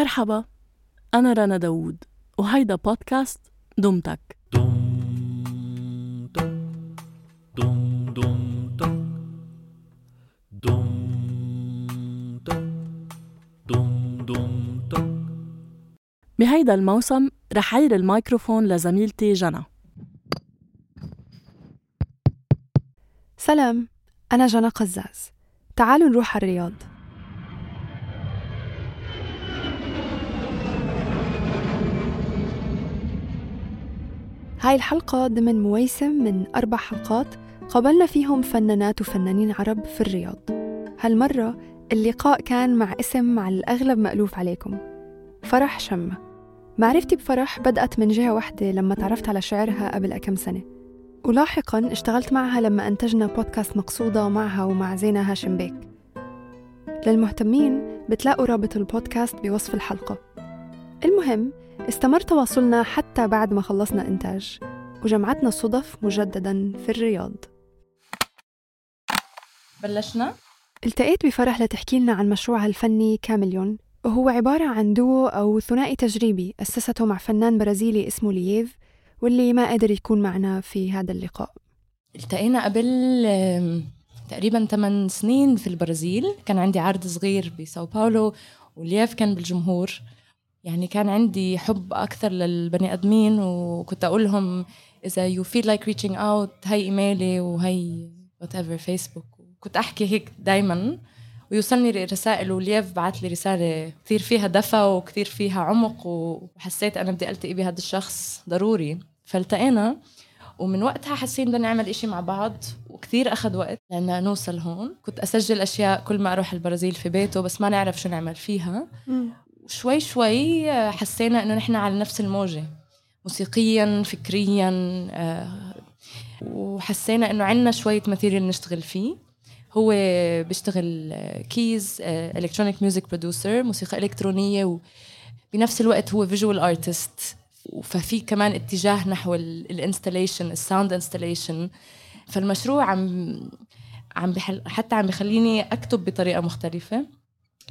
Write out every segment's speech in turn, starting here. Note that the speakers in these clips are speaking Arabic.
مرحبا أنا رنا داوود وهيدا بودكاست دمتك بهيدا الموسم رح عير الميكروفون لزميلتي جنى سلام أنا جنى قزاز. تعالوا نروح على الرياض. هاي الحلقة ضمن مويسم من أربع حلقات قابلنا فيهم فنانات وفنانين عرب في الرياض. هالمرة اللقاء كان مع اسم على الأغلب مألوف عليكم فرح شمة معرفتي بفرح بدأت من جهة واحدة لما تعرفت على شعرها قبل كم سنة. ولاحقا اشتغلت معها لما أنتجنا بودكاست مقصودة معها ومع زينة هاشم بيك. للمهتمين بتلاقوا رابط البودكاست بوصف الحلقة. المهم استمر تواصلنا حتى بعد ما خلصنا إنتاج. وجمعتنا الصدف مجددا في الرياض. بلشنا؟ التقيت بفرح لتحكي لنا عن مشروعها الفني كامليون. وهو عبارة عن دوو أو ثنائي تجريبي أسسته مع فنان برازيلي اسمه لييف واللي ما قدر يكون معنا في هذا اللقاء. التقينا قبل تقريبا 8 سنين في البرازيل. كان عندي عرض صغير بساو باولو والياف كان بالجمهور. يعني كان عندي حب أكثر للبني آدمين وكنت أقول لهم إذا you feel like reaching out هي إيميلي وهي whatever فيسبوك كنت أحكي هيك دايما ويوصلني رسائل والياف بعت لي رسالة كثير فيها دفى وكثير فيها عمق وحسيت أنا بدي ألتقي بهذا الشخص ضروري. فالتقينا ومن وقتها حاسين بدنا نعمل إشي مع بعض وكثير أخذ وقت لأن نوصل هون. كنت أسجل أشياء كل ما أروح البرازيل في بيته بس ما نعرف شو نعمل فيها. وشوي شوي آه، حسينا إنه نحن على نفس الموجة موسيقيا فكريا آه، وحسينا إنه عنا شوية material نشتغل فيه. هو بيشتغل keys electronic music producer موسيقى إلكترونية وبنفس الوقت هو visual artist ففي كمان اتجاه نحو ال installation ال sound installation فالمشروع عم عم حتى عم بخليني أكتب بطريقة مختلفة.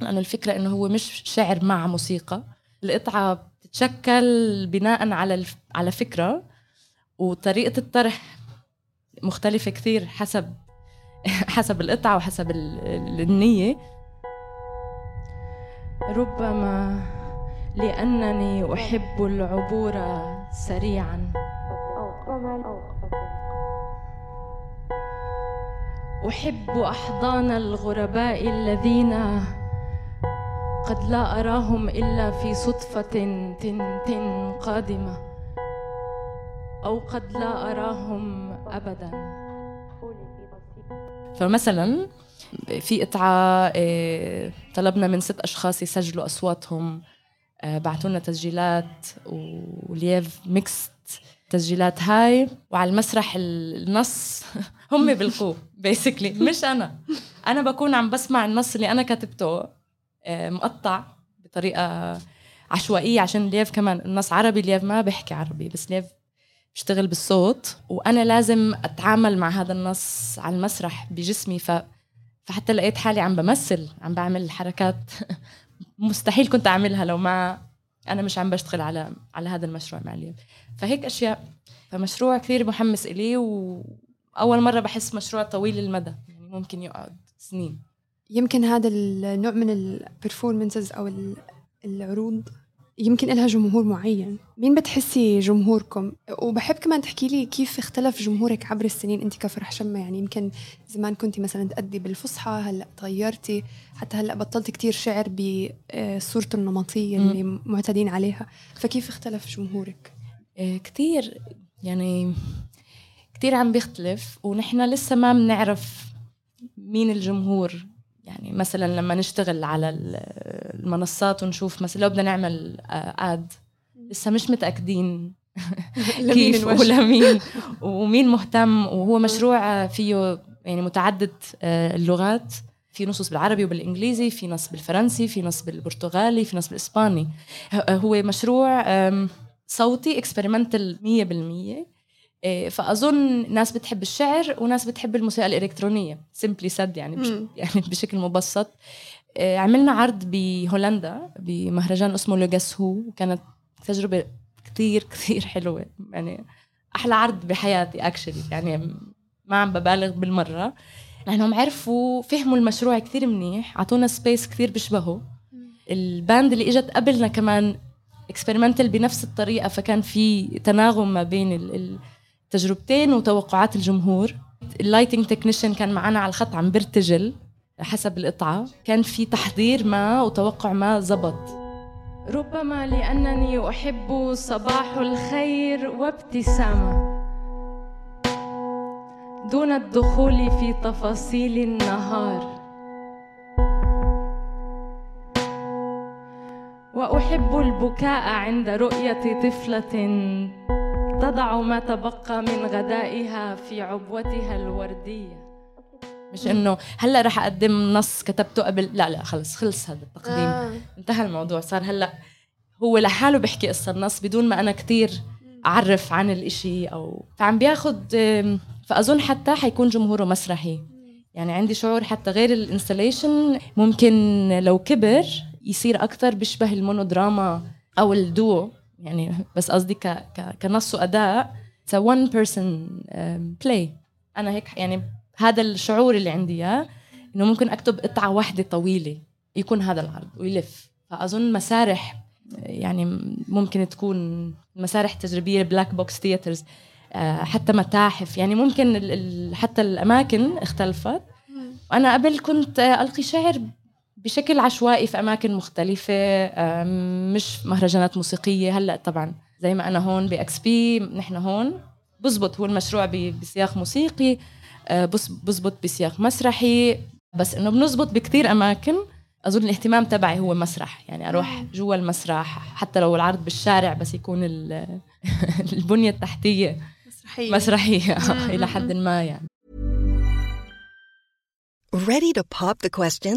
لأنه الفكرة إنه هو مش شعر مع موسيقى. القطعة بتتشكل بناء على الف... على فكرة وطريقة الطرح مختلفة كثير حسب حسب القطعة وحسب ال- النية. ربما لأنني أحب العبور سريعا. أحب أحضان الغرباء الذين قد لا أراهم إلا في صدفة تن تن قادمة. أو قد لا أراهم أبداً. فمثلا في قطعة آه، طلبنا من ست أشخاص يسجلوا أصواتهم آه، بعتوا لنا تسجيلات وليف mixed تسجيلات هاي وعلى المسرح ال- النص هم بيلقوه basically مش أنا. أنا بكون عم بسمع النص اللي أنا كتبته. مقطع بطريقة عشوائية عشان ليف كمان النص عربي ليف ما بيحكي عربي بس ليف بشتغل بالصوت وأنا لازم أتعامل مع هذا النص على المسرح بجسمي ف فحتى لقيت حالي عم بمثل عم بعمل حركات مستحيل كنت أعملها لو ما أنا مش عم بشتغل على على هذا المشروع مع اليوم فهيك أشياء. فمشروع كثير محمس إلي واول مرة بحس مشروع طويل المدى يعني ممكن يقعد سنين. يمكن هذا النوع من البرفورمنسز أو العروض يمكن لها جمهور معين. مين بتحسي جمهوركم؟ وبحب كمان تحكي لي كيف اختلف جمهورك عبر السنين أنت كفرح شمة يعني يمكن زمان كنت مثلا تأدي بالفصحى هلأ تغيرتي حتى هلأ بطلت كتير شعر بصورته النمطية اللي معتادين عليها. فكيف اختلف جمهورك؟ آه، كتير يعني كتير عم بيختلف ونحن لسه ما بنعرف مين الجمهور. يعني مثلا لما نشتغل على المنصات ونشوف مثلا لو بدنا نعمل اد آه، لسه مش متأكدين كيف ولا مين ومين مهتم. وهو مشروع فيه يعني متعدد آه، اللغات. في نصوص بالعربي وبالإنجليزي في نص بالفرنسي في نص بالبرتغالي في نص بالإسباني. هو مشروع صوتي اكسبيرمنتال 100% إيه، فأظن ناس بتحب الشعر وناس بتحب الموسيقى الإلكترونية. سمبلي سد يعني بش يعني بشكل مبسط. إيه، عملنا عرض بهولندا بمهرجان اسمه Le Guess Who وكانت تجربة كثير كثير حلوة. يعني أحلى عرض بحياتي actually يعني ما عم ببالغ بالمرة. لأنهم عرفوا فهموا المشروع كثير منيح. أعطونا space كثير بيشبهه. ال band اللي إجت قبلنا كمان experimental بنفس الطريقة فكان في تناغم ما بين تجربتين وتوقعات الجمهور. ال lighting technician كان معنا على الخط عم برتجل حسب القطعة. كان في تحضير ما وتوقع ما زبط. ربما لأنني أحب صباح الخير وابتسامة. دون الدخول في تفاصيل النهار. وأحب البكاء عند رؤية طفلة. تضع ما تبقى من غدائها في عبوتها الوردية. مش إنه هلأ رح أقدم نص كتبته قبل لا لا خلص خلص هذا التقديم. آه. انتهى الموضوع صار هلأ هو لحاله بيحكي قصة النص بدون ما أنا كتير أعرف عن الإشي أو فعم بياخد فأظن حتى حيكون جمهوره مسرحي. يعني عندي شعور حتى غير ال installation ممكن لو كبر يصير أكثر بيشبه المونودراما أو الدو يعني بس قصدي ك... ك... كنص واداء it's one person play أنا هيك يعني هذا الشعور اللي عندي إياه إنه ممكن أكتب قطعة واحدة طويلة يكون هذا العرض ويلف. فأظن مسارح يعني ممكن تكون مسارح تجريبية black box theaters حتى متاحف. يعني ممكن حتى الأماكن اختلفت. وأنا قبل كنت ألقي شعر بشكل عشوائي في أماكن مختلفة مش مهرجانات موسيقية. هلأ طبعا زي ما أنا هون ب XP نحن هون بزبط هو المشروع بسياق موسيقي آه، بزبط بسياق مسرحي. بس إنه بنزبط بكثير أماكن أظن الاهتمام تبعي هو مسرح. يعني أروح جوا المسرح حتى لو العرض بالشارع بس يكون البنية التحتية. مسرحية. مسرحية إلى حد ما يعني. Ready to pop the question?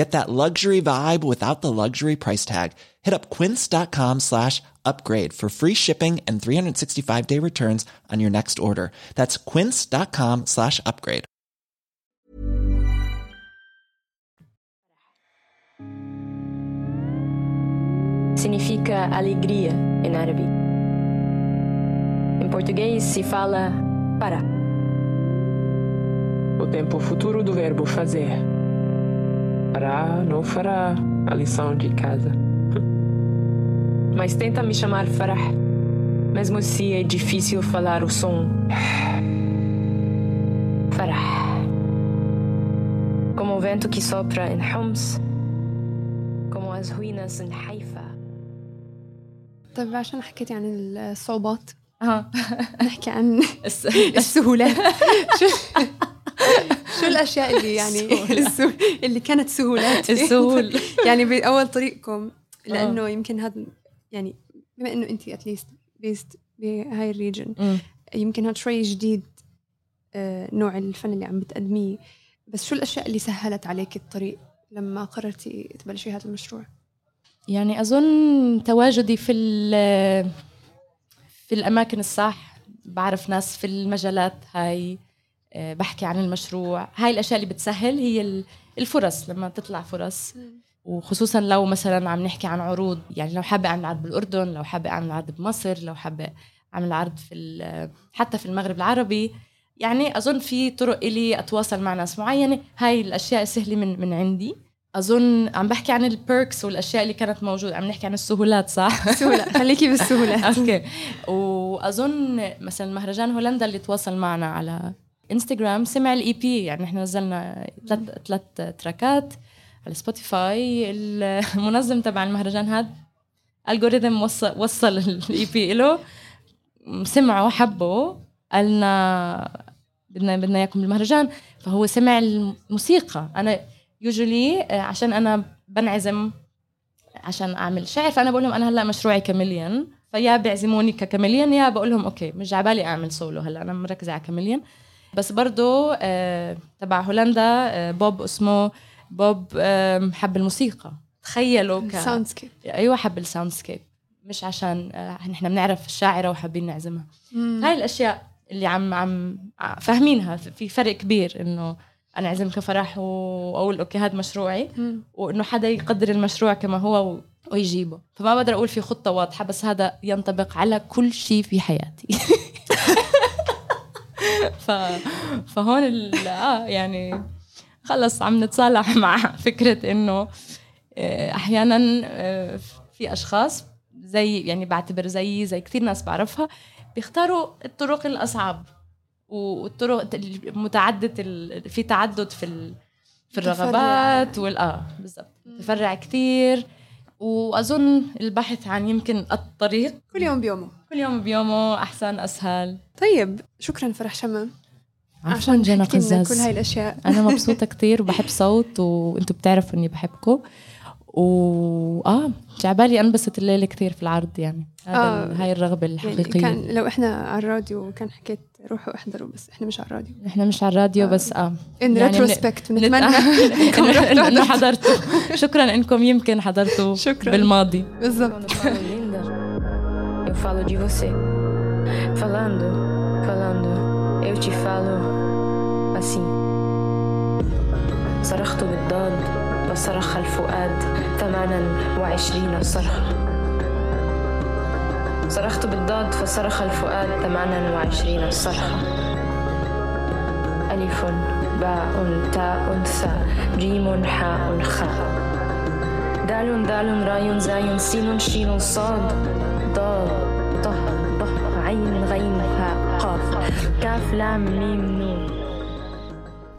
Get that luxury vibe without the luxury price tag. Hit up quince.com slash upgrade for free shipping and 365 day returns on your next order. That's quince.com slash upgrade. Significa alegria em árabe. Em português se fala para. O tempo futuro do verbo fazer. Fará, não fará a lição de casa. Mas tenta me chamar Farah, mesmo se é difícil falar o som. فرح como o vento que sopra em Homs como as ruínas em Haifa طيب عشان حكيتي عن الصعوبات اه نحكي عن السهولات شو الأشياء اللي يعني. اللي كانت سهولات السهول يعني باول طريقكم لأنه يمكن هذا يعني بما إنه أنت at least based بهاي ال region يمكن هذا شوي جديد آه، نوع الفن اللي عم بتقدميه. بس شو الأشياء اللي سهلت عليك الطريق لما قررتي تبلشي هذا المشروع؟ يعني أظن تواجدي في في الأماكن الصح بعرف ناس في المجالات هاي. آه، بحكي عن المشروع. هاي الأشياء اللي بتسهل هي الفرص لما تطلع فرص. وخصوصا لو مثلا عم نحكي عن عروض يعني لو حابة أعمل عرض بالأردن لو حابة أعمل عرض بمصر لو حابة أعمل عرض في حتى في المغرب العربي. يعني أظن في طرق إلي أتواصل مع ناس معينة. هاي الأشياء سهلة من من عندي. أظن عم بحكي عن ال perks والأشياء اللي كانت موجودة. عم نحكي عن السهولات صح؟ سهولة. خليكي بالسهولات. okay. وأظن مثلا مهرجان هولندا اللي تواصل معنا على انستغرام سمع ال EP يعني إحنا نزلنا ثلاث ثلاث تراكات. على سبوتيفاي المنظم تبع المهرجان هذا ال algorithm وصل وصل ال EP له سمعوا حبوا. قالنا بدنا بدنا إياكم بالمهرجان. فهو سمع الموسيقى. أنا usually آه، عشان أنا بنعزم عشان أعمل شعر فأنا بقول لهم أنا هلأ مشروعي Chameleon فيا بيعزموني ك Chameleon يا بقول لهم okay مش عبالي أعمل سولو هلأ أنا مركزة على Chameleon بس برضه آه تبع هولندا آه بوب اسمه بوب آه حب الموسيقى. تخيلوا ك أيوه حب ال soundscape مش عشان نحن بنعرف الشاعرة وحابين نعزمها. مم. هاي الأشياء اللي عم عم فاهمينها. في فرق كبير إنه أنا اعزم كفرح وأقول okay هذا مشروعي وإنه حدا يقدر المشروع كما هو ويجيبه. فما بقدر أقول في خطة واضحة بس هذا ينطبق على كل شيء في حياتي. ف... فهون ال... آه يعني خلص عم نتصالح مع فكرة إنه آه، أحيانا آه، في أشخاص زي يعني بعتبر زيي زي كثير ناس بعرفها بيختاروا الطرق الأصعب والطرق متعدده في تعدد في في الرغبات وال آه بالضبط. تفرع كثير وأظن البحث عن يمكن الطريق كل يوم بيومه. كل يوم بيومه أحسن أسهل. طيب شكرا فرح شمم عفوا جنى قزاز. كل هاي الأشياء. أنا مبسوطة كثير وبحب صوت وأنتم بتعرفوا إني بحبكم. و آه جعبالي أنبسط الليلة كثير في العرض يعني. هذا آه هاي الرغبة يعني الحقيقية. يعني كان لو إحنا على الراديو كان حكيت روحوا احضروا بس إحنا مش على الراديو. إحنا مش على الراديو آه. بس آه. ان يعني ريتروسبكت بنتمنى إنكم حضرتوا. شكرا إنكم يمكن حضرتوا شكرا. بالماضي. بالضبط. Falo de você. Falando, falando, eu te falo assim. صرخت بالضاد وصرخ الفؤاد ثمانا وعشرين صرخة صرخت بالضاد فصرخ الفؤاد ثمانا وعشرين صرخة ألف باء تاء ثاء جيم حاء خاء دال دال راي زاي سين شين صاد ضاد هاء قاف كاف لام ميم نون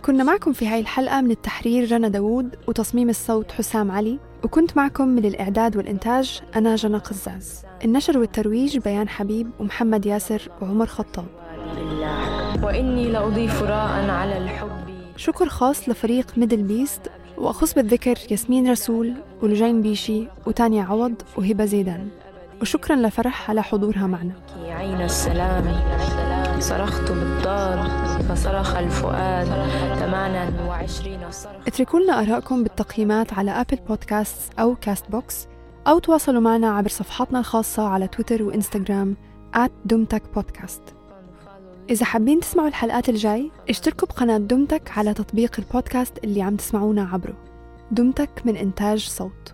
كنا معكم في هاي الحلقة من التحرير رنا داوود وتصميم الصوت حسام علي وكنت معكم من الإعداد والإنتاج أنا جنى قزاز. النشر والترويج بيان حبيب ومحمد ياسر وعمر خطاب. وإني لأضيف راء على الحب. شكر خاص لفريق ميدل بيست وأخص بالذكر ياسمين رسول ولجين بيشي وتانيا عوض وهبة زيدان. وشكرا لفرح على حضورها معنا. عين السلام. صرخت بالضاد فصرخ الفؤاد. 28 صرخ. اتركوا لنا آرائكم بالتقييمات على أبل بودكاست أو كاست بوكس أو تواصلوا معنا عبر صفحاتنا الخاصة على تويتر وإنستغرام دمتك بودكاست إذا حابين تسمعوا الحلقات الجاي اشتركوا بقناة دمتك على تطبيق البودكاست اللي عم تسمعونا عبره. دمتك من إنتاج صوت.